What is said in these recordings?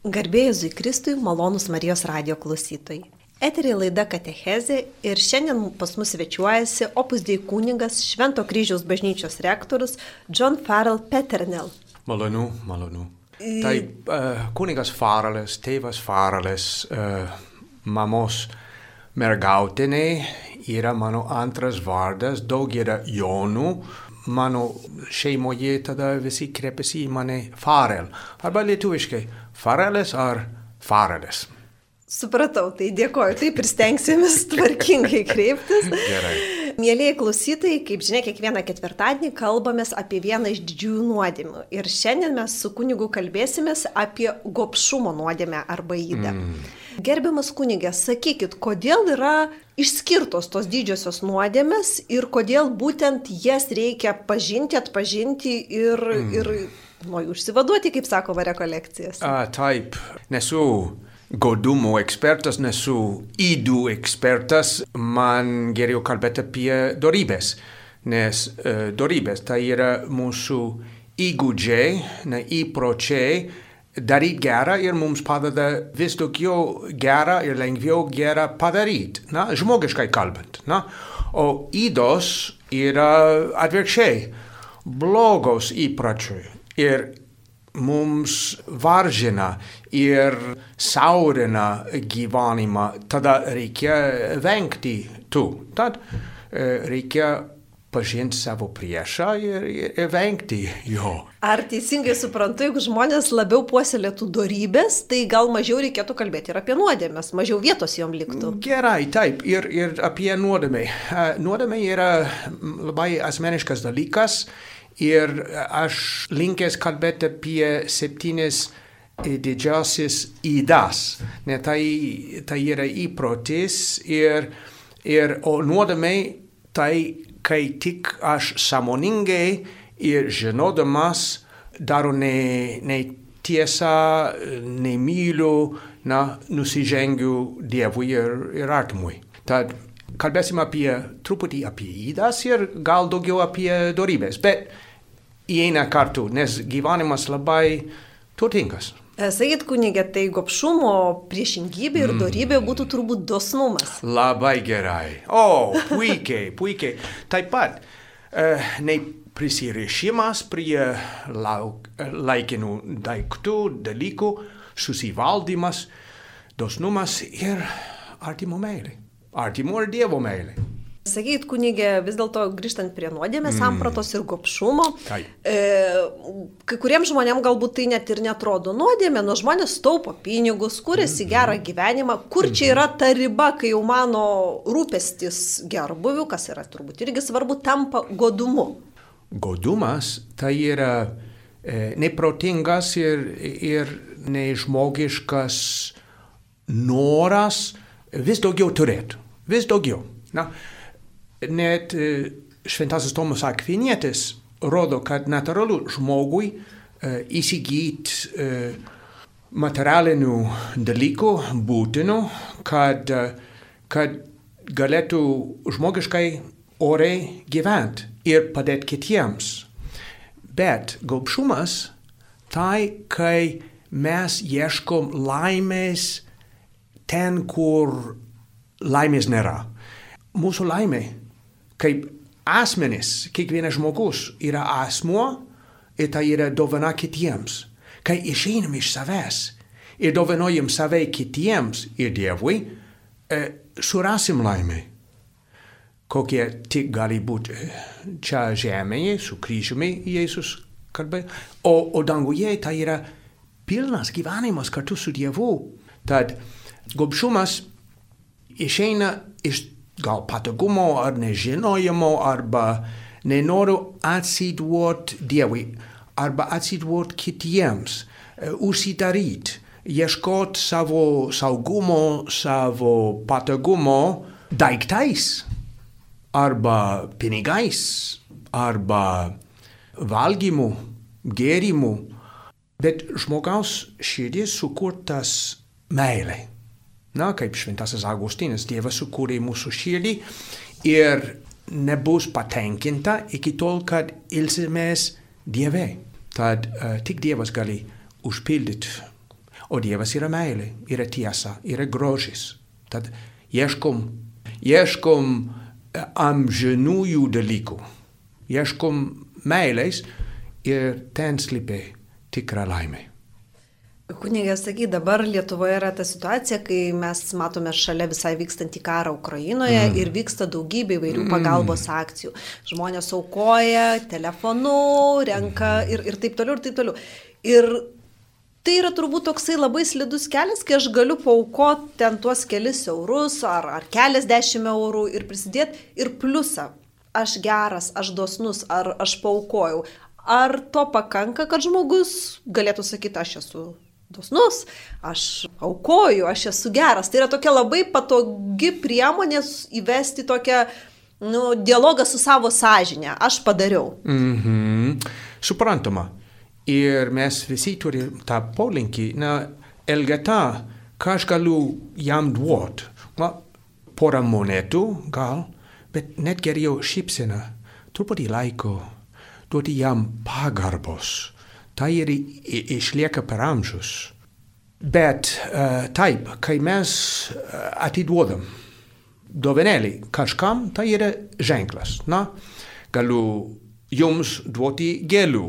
Garbėjai Kristui, malonus Marijos radio klausytojai. Eterį laida Katechezė ir šiandien pas mus svečiuojasi opus dėjų kūningas Švento kryžiaus bažnyčios rektorius John Farrell Peternel. Malonu, malonu. Tai uh, kunigas Farrellas, tėvas Farrellas, uh, mamos mergautinė yra mano antras vardas, daug yra Jonų, mano šeimoje tada visi kreipiasi į mane Farrell. Arba lietuviškai Farelis ar Farelis? Supratau, tai dėkoju, taip ir stengsimės tvarkingai kreiptis. Gerai. Mėlyje klausytojai, kaip žinia, kiekvieną ketvirtadienį kalbamės apie vieną iš didžiųjų nuodėmių. Ir šiandien mes su kunigu kalbėsimės apie gopšumo nuodėmę arba įdą. Mm. Gerbiamas kunigė, sakykit, kodėl yra išskirtos tos didžiosios nuodėmės ir kodėl būtent jas reikia pažinti, atpažinti ir, mm. ir jų užsivaduoti, kaip sakoma rekolekcijas. A, taip, nesu godumo ekspertas, nesu įdų ekspertas, man geriau kalbėti apie dorybės, nes uh, dorybės tai yra mūsų įgūdžiai, ne, įpročiai, daryti gerą ir mums padeda vis daugiau gerą ir lengviau gerą padaryti, na, žmogiškai kalbant. Na. O įdos yra atvirkščiai, blogos įpročiai ir mums varžina ir saurina gyvenimą, tada reikia vengti tų. Tad e, reikia pažinti savo priešą ir, ir, ir vengti jo. Ar teisingai suprantu, jeigu žmonės labiau puoselėtų darybės, tai gal mažiau reikėtų kalbėti ir apie nuodėmės, mažiau vietos jom liktų? Gerai, taip, ir, ir apie nuodėmę. Nuodėmė yra labai asmeniškas dalykas Ir aš linkęs kalbėti apie septynis didžiausias įdas, nes tai, tai yra įprotis ir, ir o nuodėmė tai, kai tik aš sąmoningai ir žinodamas daro ne, ne tiesą, nemyliu, na, nusižengiu Dievui ir, ir artimui. Tad kalbėsim apie truputį apie įdas ir gal daugiau apie dorybės. Bet įeina kartu, nes gyvenimas labai turtingas. E, Sakykit, kunigė, tai gopšumo priešingybė ir darybė mm. būtų turbūt dosnumas. Labai gerai. O, puikiai, puikiai. Taip pat, uh, ne prisirišimas prie lauk, laikinų daiktų, dalykų, susivaldymas, dosnumas ir artimo meilė. Artimo ir Dievo meilė. Sakykit, kunigė, vis dėlto grįžtant prie nuodėmės mm. sampratos ir gopšumo, tai. e, kai kuriems žmonėms galbūt tai net ir netrodo nuodėmė, nors žmonės taupo pinigus, kuriasi mm. gerą gyvenimą, kur čia yra ta riba, kai jau mano rūpestis gerbuviu, kas yra turbūt irgi svarbu, tampa godumu. Godumas tai yra e, neprotingas ir, ir nežmogiškas noras vis daugiau turėti, vis daugiau. Na, net e, Šventasis Tomas Akvinietis rodo, kad natūralu žmogui e, įsigyti e, materialinių dalykų būtinų, kad, kad galėtų žmogiškai oriai gyventi ir padėti kitiems. Bet gobšumas tai, kai mes ieškom laimės ten, kur laimės nėra. Mūsų laimė kaip asmenis, kiekvienas žmogus yra asmuo ir tai yra dovana kitiems. Kai išeinam iš savęs ir dovanojam save kitiems ir Dievui, e, surasim laimę. Kokie tik gali būti e, čia žemėje su kryžiumi Jėzus kalbėjo, o, o danguje tai yra pilnas gyvenimas kartu su Dievu. Tad gobšumas išeina iš gal patogumo ar nežinojimo arba nenoriu atsiduoti Dievui arba atsiduoti kitiems, e, užsidaryti, ieškoti savo saugumo, savo patogumo daiktais arba pinigais arba valgymu, gėrimu. Bet žmogaus širdis sukurtas meilė. Na, kaip šventasis Augustinas, Dievas sukūrė mūsų širdį ir nebus patenkinta iki tol, kad ilsimės Dieve. Tad uh, tik Dievas gali užpildyti. O Dievas yra meilė, yra tiesa, yra grožis. Tad ieškom, ieškom e, amžinųjų dalykų, ieškom meilės ir ten slypi tikra laimė. Kunigas, saky, dabar Lietuvoje yra ta situacija, kai mes matome šalia visai vykstantį karą Ukrainoje mm. ir vyksta daugybė įvairių mm. pagalbos akcijų. Žmonės aukoja telefonu, renka ir, ir taip toliau, ir taip toliau. Ir tai yra turbūt toksai labai slidus kelias, kai aš galiu paukoti ten tuos kelis eurus ar, ar keliasdešimt eurų ir prisidėti ir pliusą. Aš geras, aš dosnus, ar aš paukojau. Ar to pakanka, kad žmogus galėtų sakyti, aš esu dosnus, aš aukoju, aš esu geras. Tai yra tokia labai patogi priemonė įvesti tokią nu, dialogą su savo sąžinė. Aš padariau. Mhm. Suprantama. Ir mes visi turime tą polinkį, na, elgeta, ką aš galiu jam duoti. Na, porą monetų gal, bet net geriau šypsena, truputį laiko, duoti jam pagarbos tai ir išlieka per amžius. Bet uh, taip, kai mes atiduodam dovanėlį kažkam, tai yra ženklas. Na, galiu jums duoti gėlių.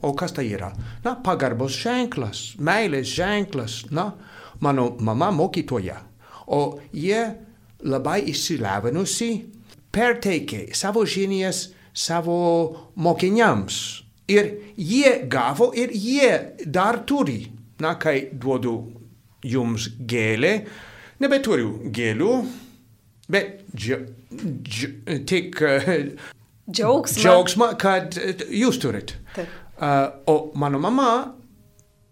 O kas tai yra? Na, pagarbos ženklas, meilės ženklas. Na, mano mama mokytoja. O jie labai išsilavinusi perteikė savo žinias savo mokiniams Ir jie gavo ir jie dar turi. Na, kai duodu jums gėlę, nebeturiu gėlių, bet dži, dži, tik uh, džiaugsmą. džiaugsmą, kad uh, jūs turit. Taip. Uh, o mano mama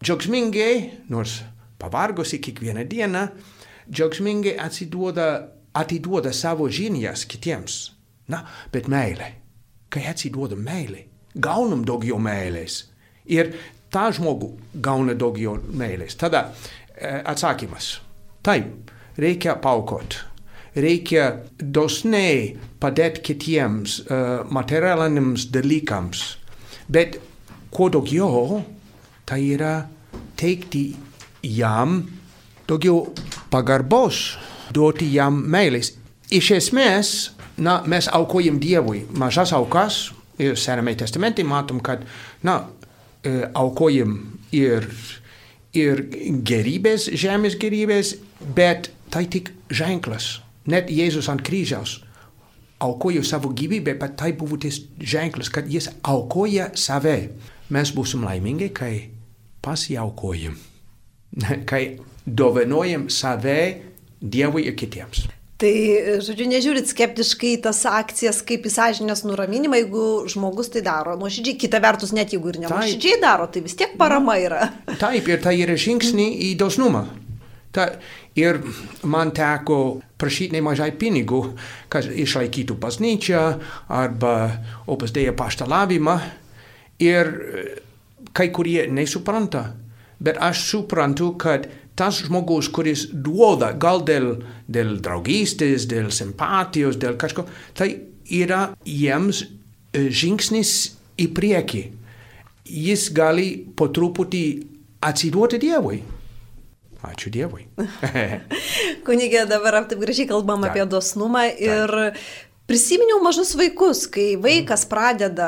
džiaugsmingai, nors pavargusi kiekvieną dieną, džiaugsmingai atsiduoda, atiduoda savo žinias kitiems. Na, bet meilė. Kai atsiduoda meilė, gaunam daugiau meilės. Ir tą žmogų gauna daugiau meilės. Tada e, atsakymas. Taip, reikia paukoti. Reikia dosniai padėti kitiems uh, materialiniams dalykams. Bet kuo daugiau, tai yra teikti jam daugiau pagarbos, duoti jam meilės. Iš esmės, na, mes aukojam Dievui mažas aukas, ir Sename testamente matom, kad, na, e, aukojim ir, ir gerybės, žemės gerybės, bet tai tik ženklas. Net Jėzus ant kryžiaus aukojo savo gyvybę, bet tai buvo tas ženklas, kad jis aukoja save. Mes būsim laimingi, kai pasiaukojam, kai dovanojam save Dievui ir kitiems. Tai, žodžiu, nežiūrit skeptiškai tas akcijas kaip į sąžinės nuraminimą, jeigu žmogus tai daro. Nuoširdžiai, kita vertus, net jeigu ir nenuoširdžiai daro, tai vis tiek parama yra. Taip, ir tai yra žingsnį į dosnumą. Ta, ir man teko prašyti nemažai pinigų, kad išlaikytų bažnyčią arba opus dėja paštalavimą. Ir kai kurie nesupranta, bet aš suprantu, kad tas žmogus, kuris duoda gal dėl, dėl draugystės, dėl simpatijos, dėl kažko, tai yra jiems e, žingsnis į priekį. Jis gali po truputį atsiduoti Dievui. Ačiū Dievui. Kunigė, dabar taip gražiai kalbam Ta. apie dosnumą ir. Prisiminiau mažus vaikus, kai vaikas pradeda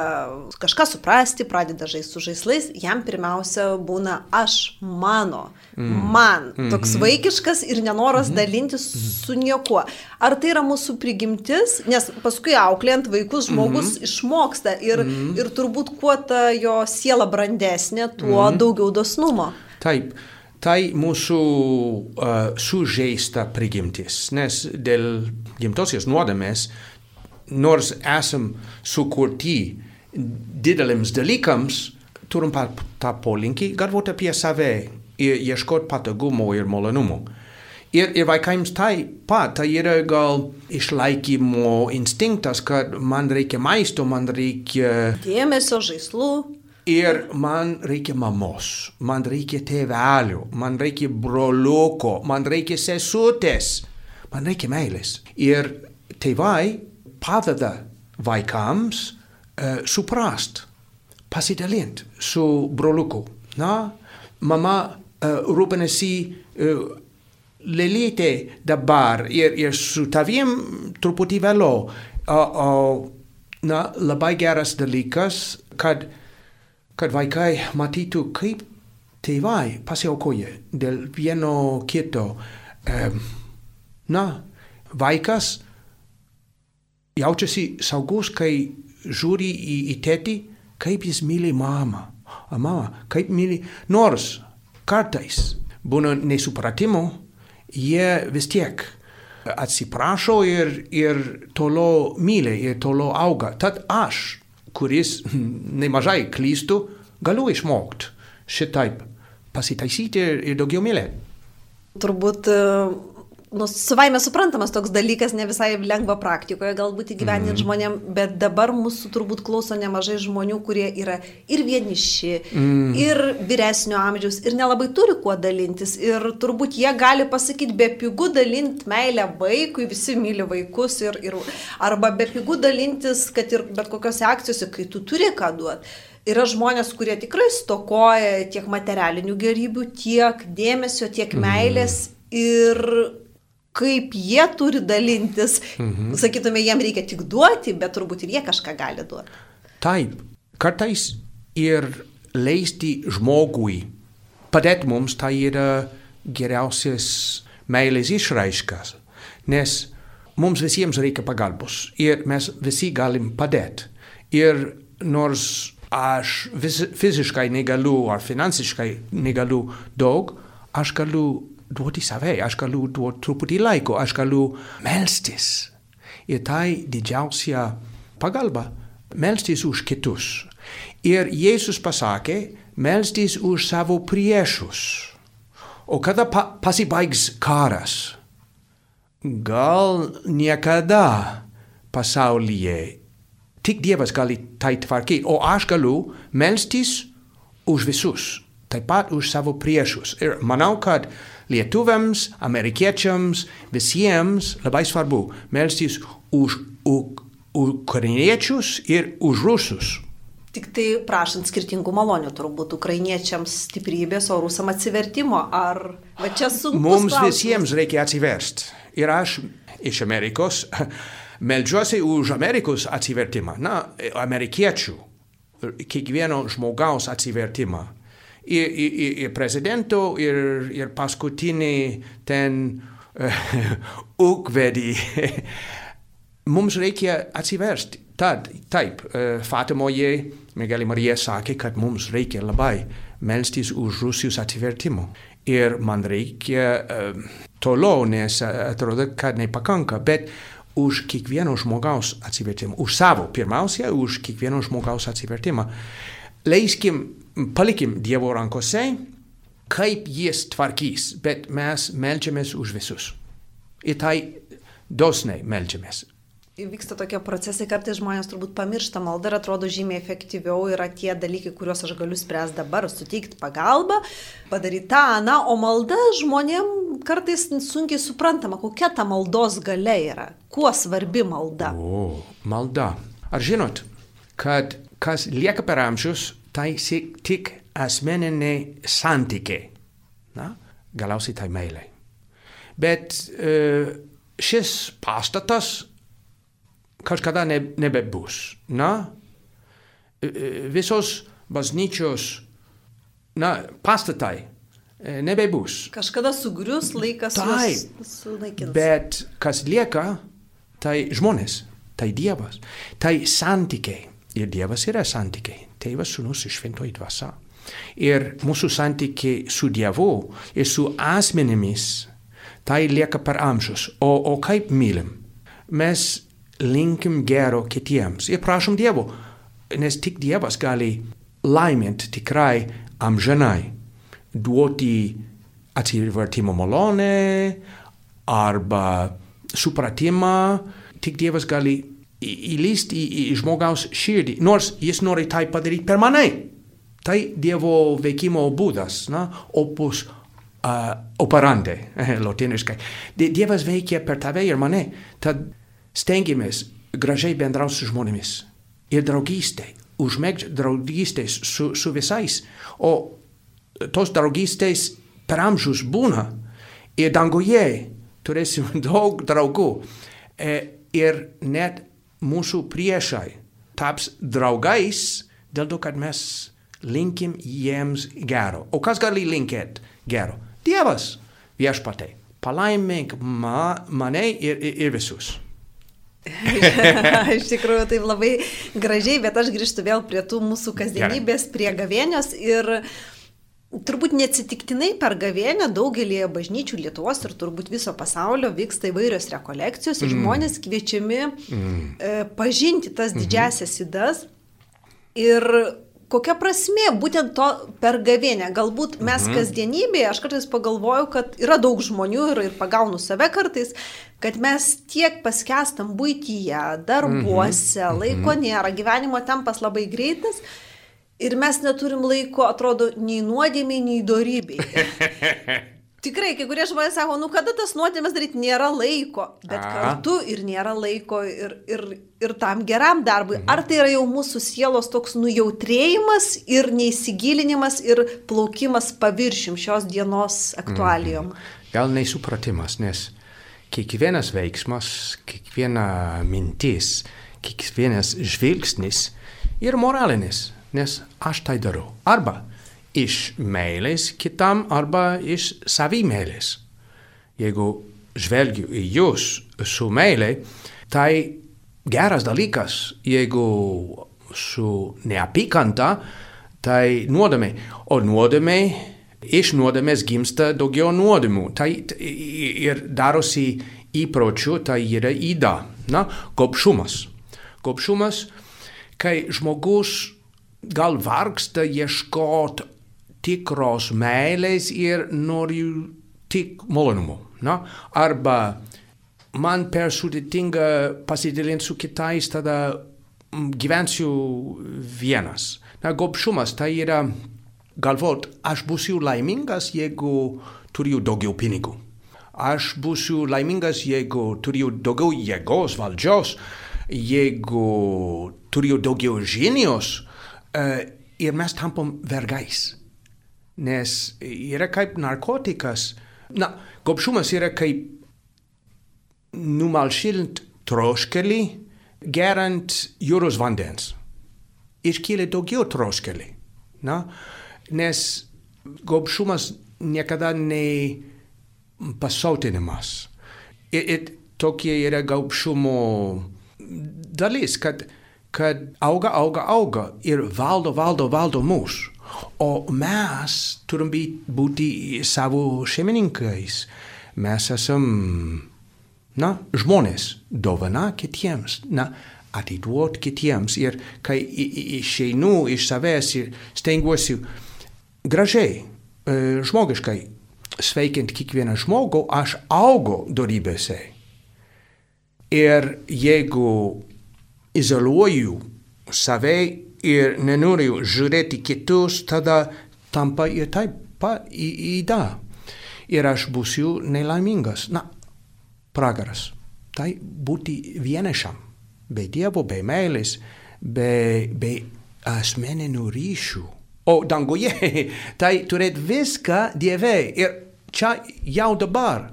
kažką suprasti, pradeda žaisti su žaislais, jam pirmiausia būna aš, mano, mm. man. Mm. Toks vaikiškas ir nenoras mm -hmm. dalintis mm -hmm. su niekuo. Ar tai yra mūsų prigimtis, nes paskui auklėjant vaikus žmogus mm išmoksta ir, mm ir turbūt kuo ta jo siela brandesnė, tuo mm daugiau dosnumo. Taip. Tai mūsų uh, sužeista prigimtis, nes dėl gimtosios nuodėmės nors esam sukurti didelėms dalykams, turim tą polinkį galvoti apie save ir ieškoti patogumo ir malonumo. Ir, ir vaikams tai pat, tai yra gal išlaikymo instinktas, kad man reikia maisto, man reikia... Dėmesio, žaislų. Ir man reikia mamos, man reikia tėvelių, man reikia broliuko, man reikia sesutės, man reikia meilės. Ir tėvai padeda vaikams uh, suprast, pasidalint su broliuku. Na, mama uh, rūpinasi uh, lelytė dabar ir, ir su tavim truputį vėliau. O, o na, labai geras dalykas, kad, kad vaikai matytų, kaip tėvai pasiaukoja dėl vieno kito. Um, na, vaikas jaučiasi saugus, kai žiūri į, į tėtį, kaip jis myli mamą. A mama, kaip myli. Nors kartais būna nesupratimo, jie vis tiek atsiprašo ir, ir toliau myli, ir toliau auga. Tad aš, kuris nemažai klystu, galiu išmokti šitaip pasitaisyti ir, ir daugiau mylėti. Turbūt nu, savaime suprantamas toks dalykas, ne visai lengva praktikoje galbūt įgyveninti mm. žmonėm, bet dabar mūsų turbūt klauso nemažai žmonių, kurie yra ir vieniši, mm. ir vyresnio amžiaus, ir nelabai turi kuo dalintis. Ir turbūt jie gali pasakyti, be pigų dalinti meilę vaikui, visi myli vaikus, ir, ir, arba be pigų dalintis, kad ir bet kokiose akcijose, kai tu turi ką duoti. Yra žmonės, kurie tikrai stokoja tiek materialinių gerybių, tiek dėmesio, tiek meilės. Mm. Ir kaip jie turi dalintis. Mhm. Sakytume, jiem reikia tik duoti, bet turbūt ir jie kažką gali duoti. Taip, kartais ir leisti žmogui padėti mums, tai yra geriausias meilės išraiškas, nes mums visiems reikia pagalbos ir mes visi galim padėti. Ir nors aš vis, fiziškai negaliu ar finansiškai negaliu daug, aš galiu duoti save, aš galiu duoti truputį laiko, aš galiu melstis. Ir tai didžiausia pagalba - melstis už kitus. Ir Jėzus pasakė, melstis už savo priešus. O kada pa pasibaigs karas? Gal niekada pasaulyje tik Dievas gali tai tvarkyti, o aš galiu melstis už visus, taip pat už savo priešus. Ir manau, kad lietuviams, amerikiečiams, visiems labai svarbu melstis už ukrainiečius ir už rusus. Tik tai prašant skirtingų malonių, turbūt ukrainiečiams stiprybės, o rusam atsivertimo. Ar va čia sunku? Mums klausimas? visiems reikia atsiversti. Ir aš iš Amerikos meldžiuosi už Amerikos atsivertimą. Na, amerikiečių, kiekvieno žmogaus atsivertimą ir, ir, ir prezidento ir, ir paskutinį ten ūkvedį. Mums reikia atsiversti. Tad, taip, uh, Fatimoje Mergelė Marija sakė, kad mums reikia labai melstis už Rusijos atsivertimą. Ir man reikia uh, toliau, nes atrodo, kad nepakanka, bet už kiekvieno žmogaus atsivertimą, už savo, pirmiausia, už kiekvieno žmogaus atsivertimą. Leiskim palikim Dievo rankose, kaip jis tvarkys, bet mes melčiamės už visus. Ir tai dosniai melčiamės. Vyksta tokie procesai, kartais žmonės turbūt pamiršta maldą ir atrodo žymiai efektyviau yra tie dalykai, kuriuos aš galiu spręsti dabar, suteikti pagalbą, padaryti tą, na, o malda žmonėm kartais sunkiai suprantama, kokia ta maldos gale yra, kuo svarbi malda. O, malda. Ar žinot, kad kas lieka per amžius, tai tik asmeniniai santykiai. Na, galiausiai tai meilė. Bet uh, šis pastatas kažkada ne, nebebus. Na, visos bažnyčios na, pastatai nebebus. Kažkada sugrius laikas Taip, sunaikins. Bet kas lieka, tai žmonės, tai Dievas, tai santykiai. Ir Dievas yra santykiai tėvas, sunus ir šventoji dvasia. Ir mūsų santykiai su Dievu ir su asmenimis, tai lieka per amžius. O, o kaip mylim? Mes linkim gero kitiems ir prašom Dievo, nes tik Dievas gali laiminti tikrai amžinai, duoti atsivertimo malonę arba supratimą, tik Dievas gali įlysti į, į žmogaus širdį, nors jis nori tai padaryti per mane. Tai Dievo veikimo būdas, na, opus uh, operandi, lotiniškai. Dievas veikia per tave ir mane, tad stengiamės gražiai bendrauti su žmonėmis ir draugystė, užmėgti draugystės su, su visais. O tos draugystės per amžius būna ir danguje turėsim daug draugų. E, ir net mūsų priešai taps draugais dėl to, kad mes linkim jiems gero. O kas gali linkėti gero? Dievas viešpatai. Palaimink ma, mane ir, ir, ir visus. Iš tikrųjų, tai labai gražiai, bet aš grįžtu vėl prie tų mūsų kasdienybės, prie gavėnios ir turbūt neatsitiktinai per gavėnę daugelį bažnyčių Lietuvos ir turbūt viso pasaulio vyksta įvairios rekolekcijos ir mm. žmonės kviečiami mm. e, pažinti tas mhm. didžiasias įdas. Ir kokia prasme būtent to per gavėnę? Galbūt mes mhm. kasdienybėje, aš kartais pagalvoju, kad yra daug žmonių ir, ir pagaunu save kartais, kad mes tiek paskestam būtyje, darbuose, mhm. laiko mhm. nėra, gyvenimo tempas labai greitas. Ir mes neturim laiko, atrodo, nei nuodėmiai, nei dorybei. Tikrai, kai kurie žmonės sako, nu kada tas nuodėmės daryti, nėra laiko, bet A. kartu ir nėra laiko ir, ir, ir tam geram darbui. Mhm. Ar tai yra jau mūsų sielos toks nujautrėjimas ir neįsigilinimas ir plaukimas paviršim šios dienos aktualijom? Mhm. Gal nesupratimas, nes kiekvienas veiksmas, kiekviena mintis, kiekvienas žvilgsnis yra moralinis, nes aš tai darau. Arba iš meilės kitam arba iš savimėlės. Jeigu žvelgiu į jūs su meilė, tai geras dalykas, jeigu su neapykanta, tai nuodėmė. O nuodėmė, iš nuodėmės gimsta daugiau nuodėmų. Tai ir darosi įpročių, tai yra įda. Na, gobšumas. Gobšumas, kai žmogus gal vargsta ieškoti tikros meilės ir noriu tik malonumo. Na? Arba man per sudėtinga pasidalinti su kitais, tada mm, gyvensiu vienas. Na, gobšumas tai yra galvot, aš būsiu laimingas, jeigu turiu daugiau pinigų. Aš būsiu laimingas, jeigu turiu daugiau jėgos, valdžios, jeigu turiu daugiau žinios ir mes tampam vergais nes yra kaip narkotikas. Na, gobšumas yra kaip numalšint troškelį, gerant jūros vandens. Iškyla daugiau troškelį. Na? Nes gobšumas niekada ne pasautinimas. Ir, ir tokie yra gobšumo dalis, kad, kad auga, auga, auga ir valdo, valdo, valdo mūsų. O mes turim būti savo šeimininkais. Mes esam, na, žmonės, dovana kitiems, na, atiduot kitiems. Ir kai išeinu iš savęs ir stengiuosi gražiai, e, žmogiškai sveikinti kiekvieną žmogų, aš augo darybėse. Ir jeigu izoliuoju save ir nenoriu žiūrėti kitus, tada tampa ir taip įda. Ir aš būsiu nelaimingas. Na, pragaras. Tai būti vienišam. Be Dievo, be meilės, be, be asmeninių ryšių. O danguje, tai turėti viską Dieve. Ir čia jau dabar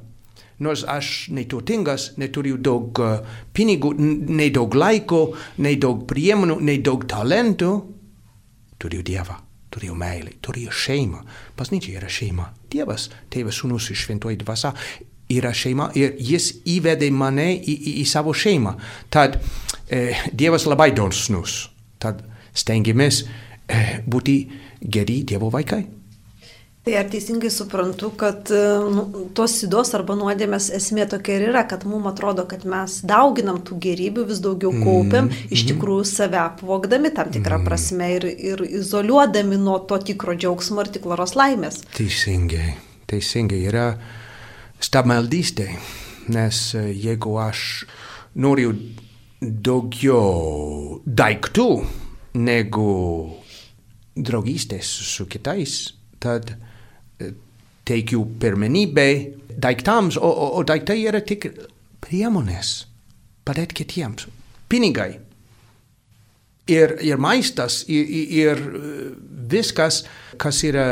nors aš neturtingas, neturiu daug uh, pinigų, nei daug laiko, nei daug priemonių, nei daug talentų, turiu Dievą, turiu meilę, turiu šeimą. Bažnyčia yra šeima. Dievas, tėvas, sūnus ir šventoji dvasia yra šeima ir jis įvedė mane į, į, į savo šeimą. Tad eh, Dievas labai dosnus. Tad stengiamės eh, būti geri Dievo vaikai. Tai ar teisingai suprantu, kad e, nu, tos sidos arba nuodėmės esmė tokia ir yra, kad mums atrodo, kad mes dauginam tų gerybių, vis daugiau kaupiam, mm, iš tikrųjų save apvogdami tam tikrą mm. prasme ir, ir izoliuodami nuo to tikro džiaugsmo ir tikros laimės. Teisingai, teisingai yra stabmeldystė, nes e, jeigu aš noriu daugiau daiktų negu draugystės su kitais, tad teikiu pirmenybę daiktams, o, o, o daiktai yra tik priemonės padėti kitiems. Pinigai. Ir, ir maistas, ir, ir viskas, kas yra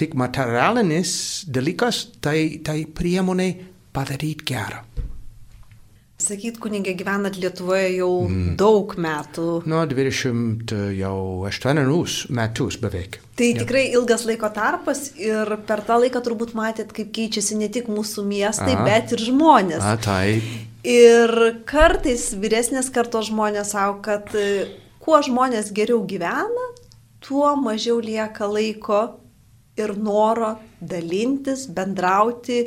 tik materialinis dalykas, tai, tai priemonė padaryti gerą. Sakyt, kunigė gyvenat Lietuvoje jau mm. daug metų. Nuo 20 jau 8 metus beveik. Tai ja. tikrai ilgas laiko tarpas ir per tą laiką turbūt matėt, kaip keičiasi ne tik mūsų miestai, A. bet ir žmonės. A, tai. Ir kartais vyresnės kartos žmonės savo, kad e, kuo žmonės geriau gyvena, tuo mažiau lieka laiko ir noro dalintis, bendrauti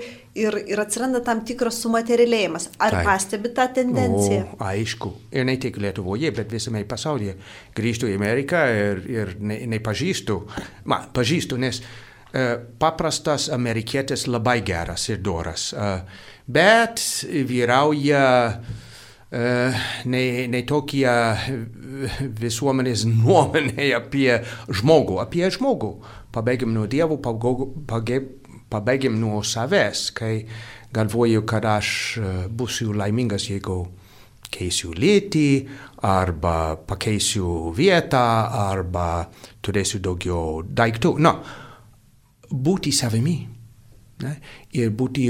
ir, ir atsiranda tam tikras sumaterialėjimas. Ar Taip. pastebi tą tendenciją? O, aišku, ir ne tik Lietuvoje, bet visame pasaulyje. Grįžtu į Ameriką ir, ir ne, nepažįstu, ma, pažįstu, nes uh, paprastas amerikietis labai geras ir doras, uh, bet vyrauja uh, ne, ne tokie visuomenės nuomonė apie žmogų, apie žmogų pabėgim nuo Dievo, pabėgim nuo savęs, kai galvoju, kad aš e, būsiu laimingas, jeigu keisiu lytį, arba pakeisiu vietą, arba turėsiu daugiau daiktų. No, būti savimi ne? ir būti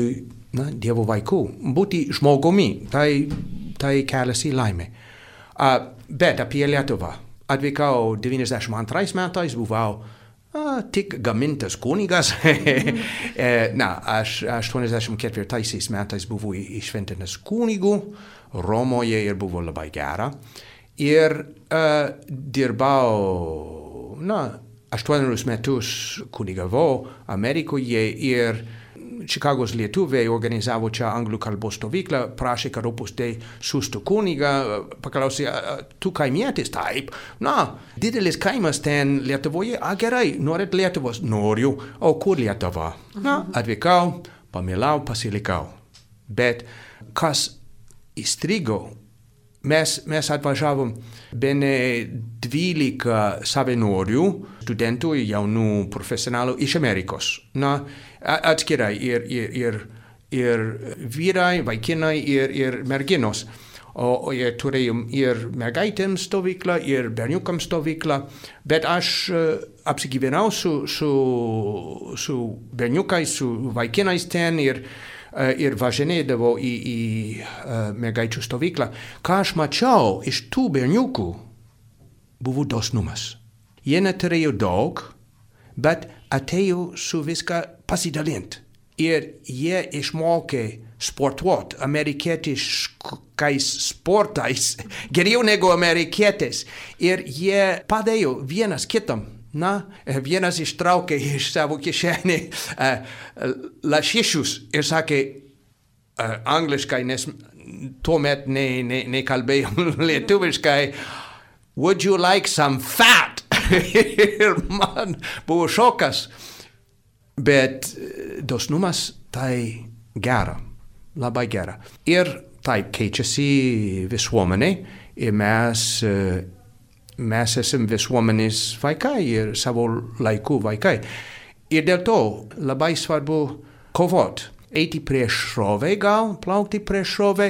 na, Dievo vaikų, būti žmogumi, tai, tai kelias į laimę. Uh, bet apie Lietuvą. Atvykau 92 metais, buvau a, tik gamintas kunigas. E, na, aš 84 metais buvau išventintas kunigų Romoje ir buvo labai gera. Ir uh, dirbau, na, aštuonerius metus kunigavau Amerikoje ir uh, Čikagos lietuviai organizavo čia anglų kalbos stovyklą, prašė, kad opus dei siūstų kunigą, paklausė, tu kaimietis, taip, na, didelis kaimas ten Lietuvoje, a gerai, norit Lietuvos, noriu, o kur Lietuva? Na, atvykau, pamilau, pasilikau. Bet kas įstrigo Mes, mes atvažiavom bene 12 savanorių, studentų, jaunų profesionalų iš Amerikos. Na, atskirai ir, ir, ir, ir vyrai, vaikinai ir, ir merginos. O, o jie turėjom ir mergaitėm stovyklą, ir berniukam stovyklą, bet aš uh, apsigyvenau su, su, su berniukais, su vaikinais ten ir ir važinėdavo į, į uh, mergaičių stovyklą, ką aš mačiau iš tų berniukų, buvo dosnumas. Jie neturėjo daug, bet atėjo su viską pasidalinti. Ir jie išmokė sportuoti amerikietiškais sportais geriau negu amerikietis. Ir jie padėjo vienas kitam Na, vienas ištraukė iš savo kišenį uh, lašišius ir sakė uh, angliškai, nes tuomet nekalbėjom ne, ne lietuviškai, would you like some fat? ir man buvo šokas. Bet dosnumas tai gera, labai gera. Ir taip keičiasi visuomenė ir mes uh, mes esam visuomenės vaikai ir savo laikų vaikai. Ir dėl to labai svarbu kovot, eiti prieš šrovę, gal plaukti prieš šrovę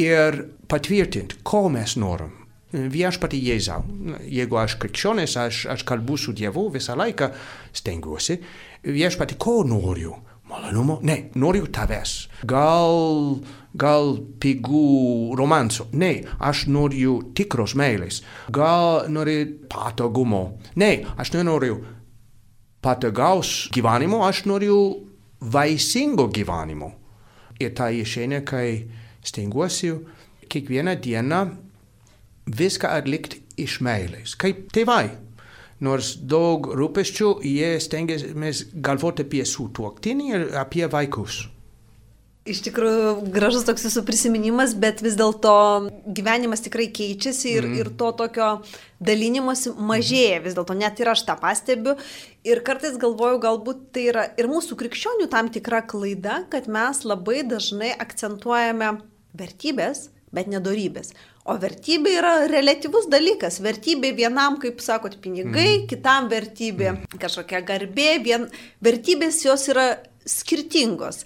ir patvirtinti, ko mes norim. Viešpatį Jėzau. Jeigu aš krikščionis, aš, aš kalbu su Dievu visą laiką, stengiuosi. Viešpatį, ko noriu? Malonumo? Ne, noriu tavęs. Gal gal pigų romanso. Ne, aš noriu tikros meilės. Gal nori patogumo. Ne, aš nenoriu patogaus gyvenimo, aš noriu vaisingo gyvenimo. Ir tai išeina, kai stengiuosi kiekvieną dieną viską atlikti iš meilės. Kaip tėvai. Nors daug rūpesčių jie stengiasi galvoti apie sutuoktinį ir apie vaikus. Iš tikrųjų, gražus toks jūsų prisiminimas, bet vis dėlto gyvenimas tikrai keičiasi ir, mm. ir to tokio dalinimuose mažėja vis dėlto, net ir aš tą pastebiu. Ir kartais galvoju, galbūt tai yra ir mūsų krikščionių tam tikra klaida, kad mes labai dažnai akcentuojame vertybės, bet nedorybės. O vertybė yra relativus dalykas. Vertybė vienam, kaip sakot, pinigai, mm. kitam vertybė mm. kažkokia garbė. Vien... Vertybės jos yra skirtingos.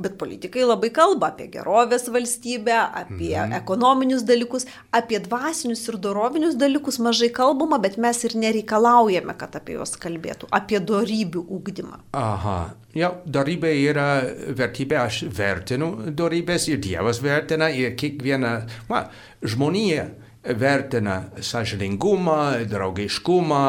Bet politikai labai kalba apie gerovės valstybę, apie mhm. ekonominius dalykus, apie dvasinius ir dorovinius dalykus mažai kalbama, bet mes ir nereikalaujame, kad apie juos kalbėtų, apie dorybių ūkdymą. Aha, jau, dorybė yra vertybė, aš vertinu dorybės ir Dievas vertina ir kiekvieną, va, žmonija vertina sąžiningumą, draugiškumą,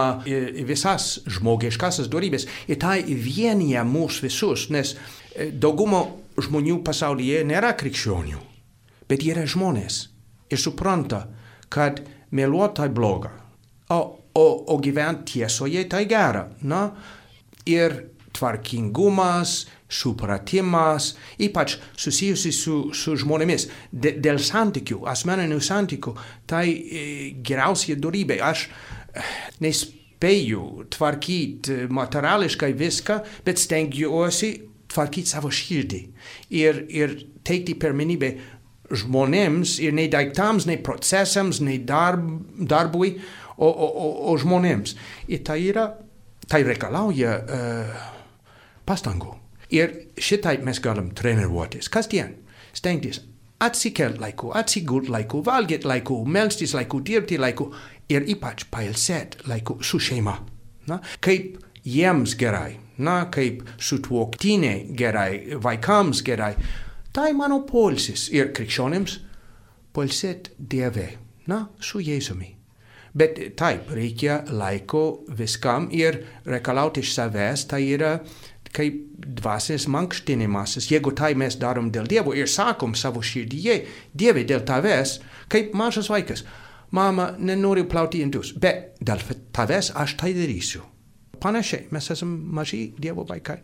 visas žmogiškasis dorybės. Ir tai vienyje mus visus, nes e, dauguma žmonių pasaulyje nėra krikščionių, bet yra žmonės ir supranta, kad meluoti tai bloga, o, o, o gyventi tiesoje tai gera. Na? Ir tvarkingumas, supratimas, ypač susijusi su, su žmonėmis, de, dėl santykių, asmeninių santykių, tai e, geriausia dorybė. Aš e, nespėju tvarkyti materiališkai viską, bet stengiuosi tvarkyti savo širdį ir, ir teikti pirmenybę žmonėms ir ne daiktams, ne procesams, ne darb, darbui, o, o, o, o žmonėms. Ir tai yra, tai reikalauja uh, pastangų. Ir šitaip mes galim treniruotis kasdien, stengtis atsikelt laiku, atsigult laiku, valgyt laiku, melstis laiku, dirbti laiku ir ypač pailsėt laiku su šeima. Na? Kaip jiems gerai, na, kaip sutuoktiniai gerai, vaikams gerai. Tai mano polsis ir krikščionims polsėt Dieve, na, su Jėzumi. Bet taip, reikia laiko viskam ir reikalauti iš savęs, tai yra kaip dvasinis mankštinimasis, jeigu tai mes darom dėl Dievo ir sakom savo širdyje, Dieve dėl tavęs, kaip mažas vaikas, mama, nenoriu plauti indus, bet dėl tavęs aš tai darysiu. Panašiai, mes esame maži Dievo vaikai.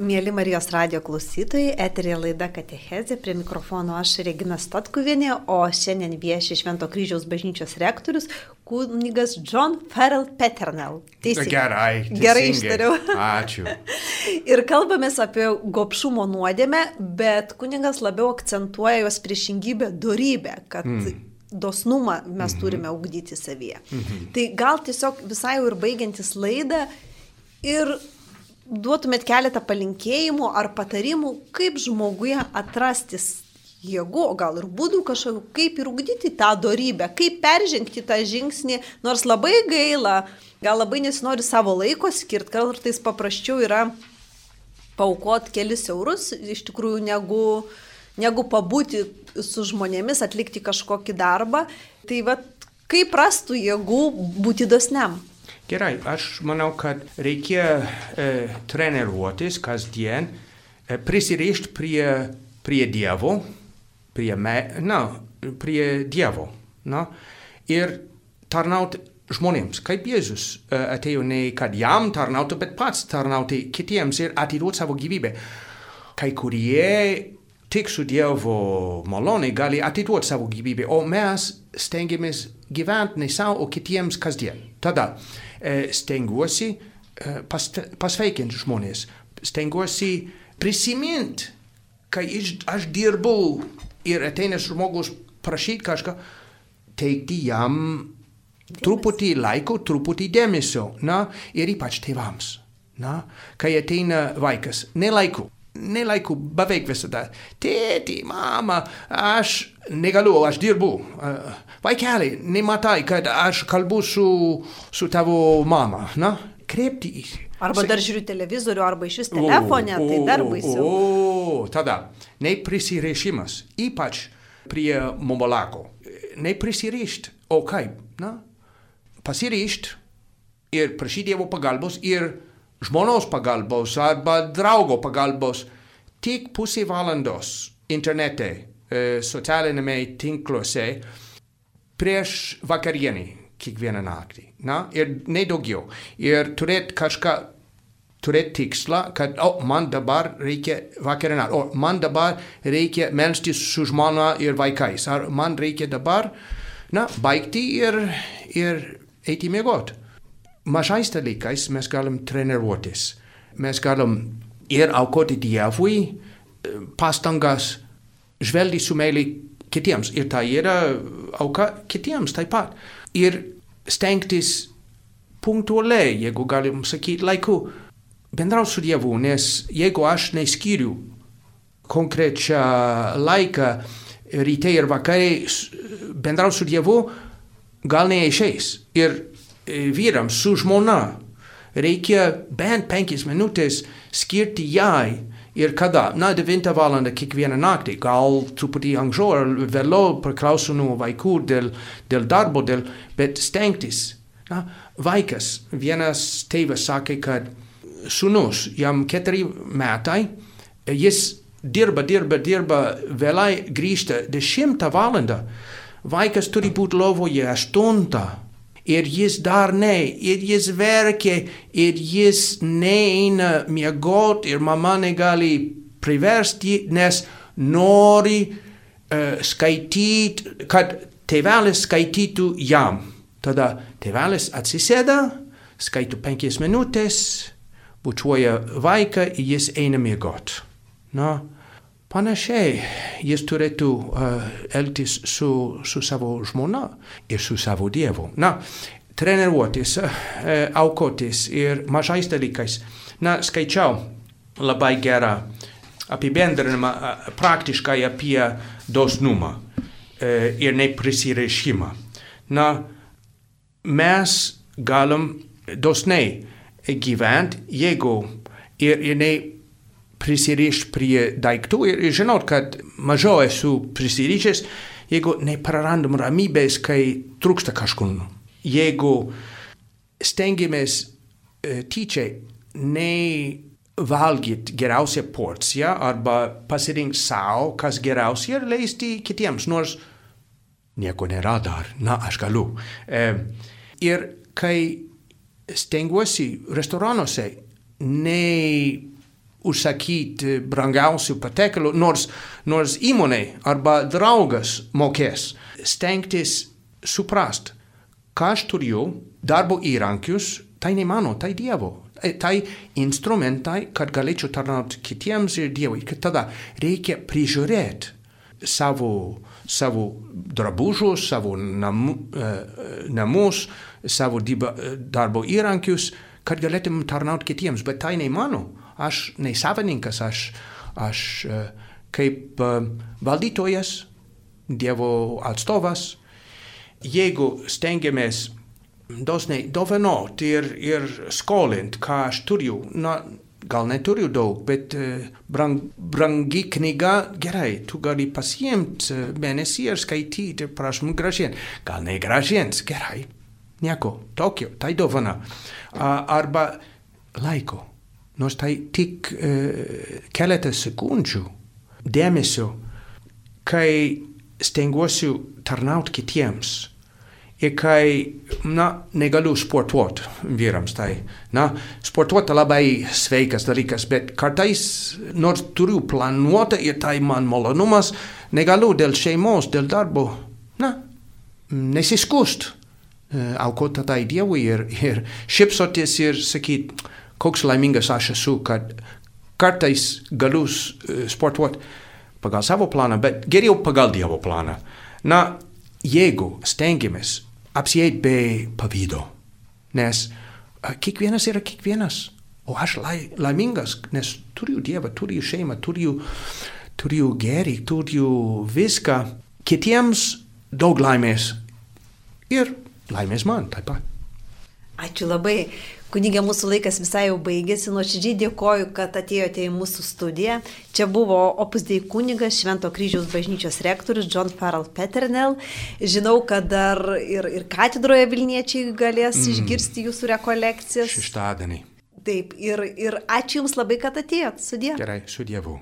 Mėly Marijos radio klausytojai, eterė laida Katechezė, prie mikrofono aš Regina Stotkuvienė, o šiandien vieši Švento kryžiaus bažnyčios rektorius, kunigas John Farrell Peternel. Teisingai. Gerai. Teisingai. Gerai ištariau. Ačiū. ir kalbamės apie gopšumo nuodėmę, bet kunigas labiau akcentuoja jos priešingybę dorybę, kad mm dosnumą mes mhm. turime ugdyti savyje. Mhm. Tai gal tiesiog visai jau ir baigiantis laidą ir duotumėt keletą palinkėjimų ar patarimų, kaip žmoguje atrastis jėgų, o gal ir būdų kažkokių, kaip ir ugdyti tą darybę, kaip peržengti tą žingsnį, nors labai gaila, gal labai nesinori savo laiko skirti, kartais paprasčiau yra paukot kelis eurus iš tikrųjų negu, negu pabūti su žmonėmis, atlikti kažkokį darbą. Tai vad, kaip rastų jėgų būti dosniam? Gerai, aš manau, kad reikia e, treniruotis kasdien, e, prisirišti prie, prie Dievo, prie, me, na, prie Dievo na, ir tarnauti žmonėms, kaip Jėzus e, atėjo ne kad jam tarnautų, bet pats tarnauti kitiems ir atiduoti savo gyvybę. Kai kurie tik su Dievo malonė gali atiduoti savo gyvybę, o mes stengiamės gyventi ne savo, o kitiems kasdien. Tada stengiuosi eh, pasveikinti žmonės, stengiuosi prisiminti, kai aš dirbau ir ateina žmogus prašyti kažką, teikti jam truputį laiko, truputį dėmesio, na, ir ypač tėvams. Na, kai ateina vaikas, nelaiku, nelaiku beveik visada. Tėti, mama, aš negaliu, aš dirbu. Vaikeli, nematai, kad aš kalbu su, su tavo mama, na? Kreipti. Arba dar žiūriu televizorių, arba iš vis telefonę, tai dar baisiau. O, tada, neprisirišimas, ypač prie momolako. Neprisirišti, o kaip, na? Pasirišti ir prašyti Dievo pagalbos ir žmonos pagalbos arba draugo pagalbos tik pusė valandos internete, e, socialinėme tinkluose prieš vakarienį kiekvieną naktį. Na? Ir nedaugiau. Ir turėti kažką, turėti tikslą, kad, o, oh, man dabar reikia vakarienę, o man dabar reikia melstis su žmona ir vaikais, ar man reikia dabar, na, baigti ir, ir eiti mėgoti mažais dalykais mes galim treniruotis. Mes galim ir aukoti Dievui pastangas žvelgti su meilė kitiems. Ir tai yra auka kitiems taip pat. Ir stengtis punktualiai, jeigu galim sakyti, laiku bendrauti su Dievu, nes jeigu aš neskiriu konkrečią laiką ryte ir vakare bendrauti su Dievu, gal neišeis. Ir vyrams su žmona reikia bent penkias minutės skirti jai ir kada, na, 9 val. kiekvieną naktį, gal truputį anksčiau ar vėliau priklauso nuo vaikų dėl, dėl darbo, dėl, bet stengtis. Na, vaikas, vienas tėvas sakė, kad sunus, jam keturi metai, jis dirba, dirba, dirba, vėlai grįžta dešimtą valandą. Vaikas turi būti lovoje aštuntą. Ir jis dar ne, ir jis verkia, ir jis neina miegot, ir mama negali priversti, nes nori uh, skaityti, kad tėvelis skaitytų jam. Tada tėvelis atsisėda, skaito penkias minutės, bučiuoja vaiką ir jis eina miegot. Na, panašiai jis turėtų uh, elgtis su, su savo žmona ir su savo dievu. Na, treniruotis, uh, aukotis ir mažais dalykais. Na, skaičiau labai gerą apibendrinimą uh, praktiškai apie dosnumą uh, ir neprisirišimą. Na, mes galim dosniai gyventi, jeigu ir, ir ne prisirišti prie daiktų ir žinot, kad mažiau esu prisirišęs, jeigu neprarandam ramybės, kai trūksta kažkur. Jeigu stengiamės e, tyčia nevalgyti geriausią porciją arba pasirinkti savo, kas geriausia ir leisti kitiems, nors nieko nėra dar, na, aš galiu. E, ir kai stengiuosi restoranuose, ne užsakyti brangiausių patiekalų, nors, nors įmonė arba draugas mokės. Stengtis suprast, ką aš turiu, darbo įrankius, tai ne mano, tai Dievo. E, tai instrumentai, kad galėčiau tarnauti kitiems ir Dievui. Tada reikia prižiūrėti savo, savo drabužius, savo namu, e, namus, savo darbo įrankius, kad galėtum tarnauti kitiems, bet tai ne mano aš ne savininkas, aš, aš e, kaip e, valdytojas, Dievo atstovas, jeigu stengiamės dosniai dovanoti ir, ir skolint, ką aš turiu, na, gal neturiu daug, bet uh, brang, brangi knyga, gerai, tu gali pasiimti mėnesį ir skaityti prašom gražint. Gal negražins, gerai, nieko, tokio, tai dovana. Arba laiko nors tai tik e, keletą sekundžių dėmesio, kai stengiuosi tarnauti kitiems. Ir kai, na, negaliu sportuoti vyrams, tai, na, sportuoti labai sveikas dalykas, bet kartais, nors turiu planuoti ir tai man malonumas, negaliu dėl šeimos, dėl darbo, na, nesiskust. E, aukoti tai Dievui ir, ir šipsotis ir sakyti, koks laimingas aš esu, kad kartais galiu e, sportuoti pagal savo planą, bet geriau pagal Dievo planą. Na, jeigu stengiamės apsieiti be pavydo, nes kiekvienas yra kiekvienas, o aš lai, laimingas, nes turiu Dievą, turiu šeimą, turiu, turiu gerį, turiu viską, kitiems daug laimės ir laimės man taip pat. Ačiū labai. Kunigė, mūsų laikas visai jau baigėsi. Nuoširdžiai dėkoju, kad atėjote į mūsų studiją. Čia buvo Opus Dei kunigas, Švento kryžiaus bažnyčios rektorius John Farrell Peternel. Žinau, kad dar ir, ir katedroje Vilniečiai galės mm. išgirsti jūsų rekolekcijas. Šeštadienį. Taip, ir, ir ačiū Jums labai, kad atėjot. Sudė. Gerai, su Dievu.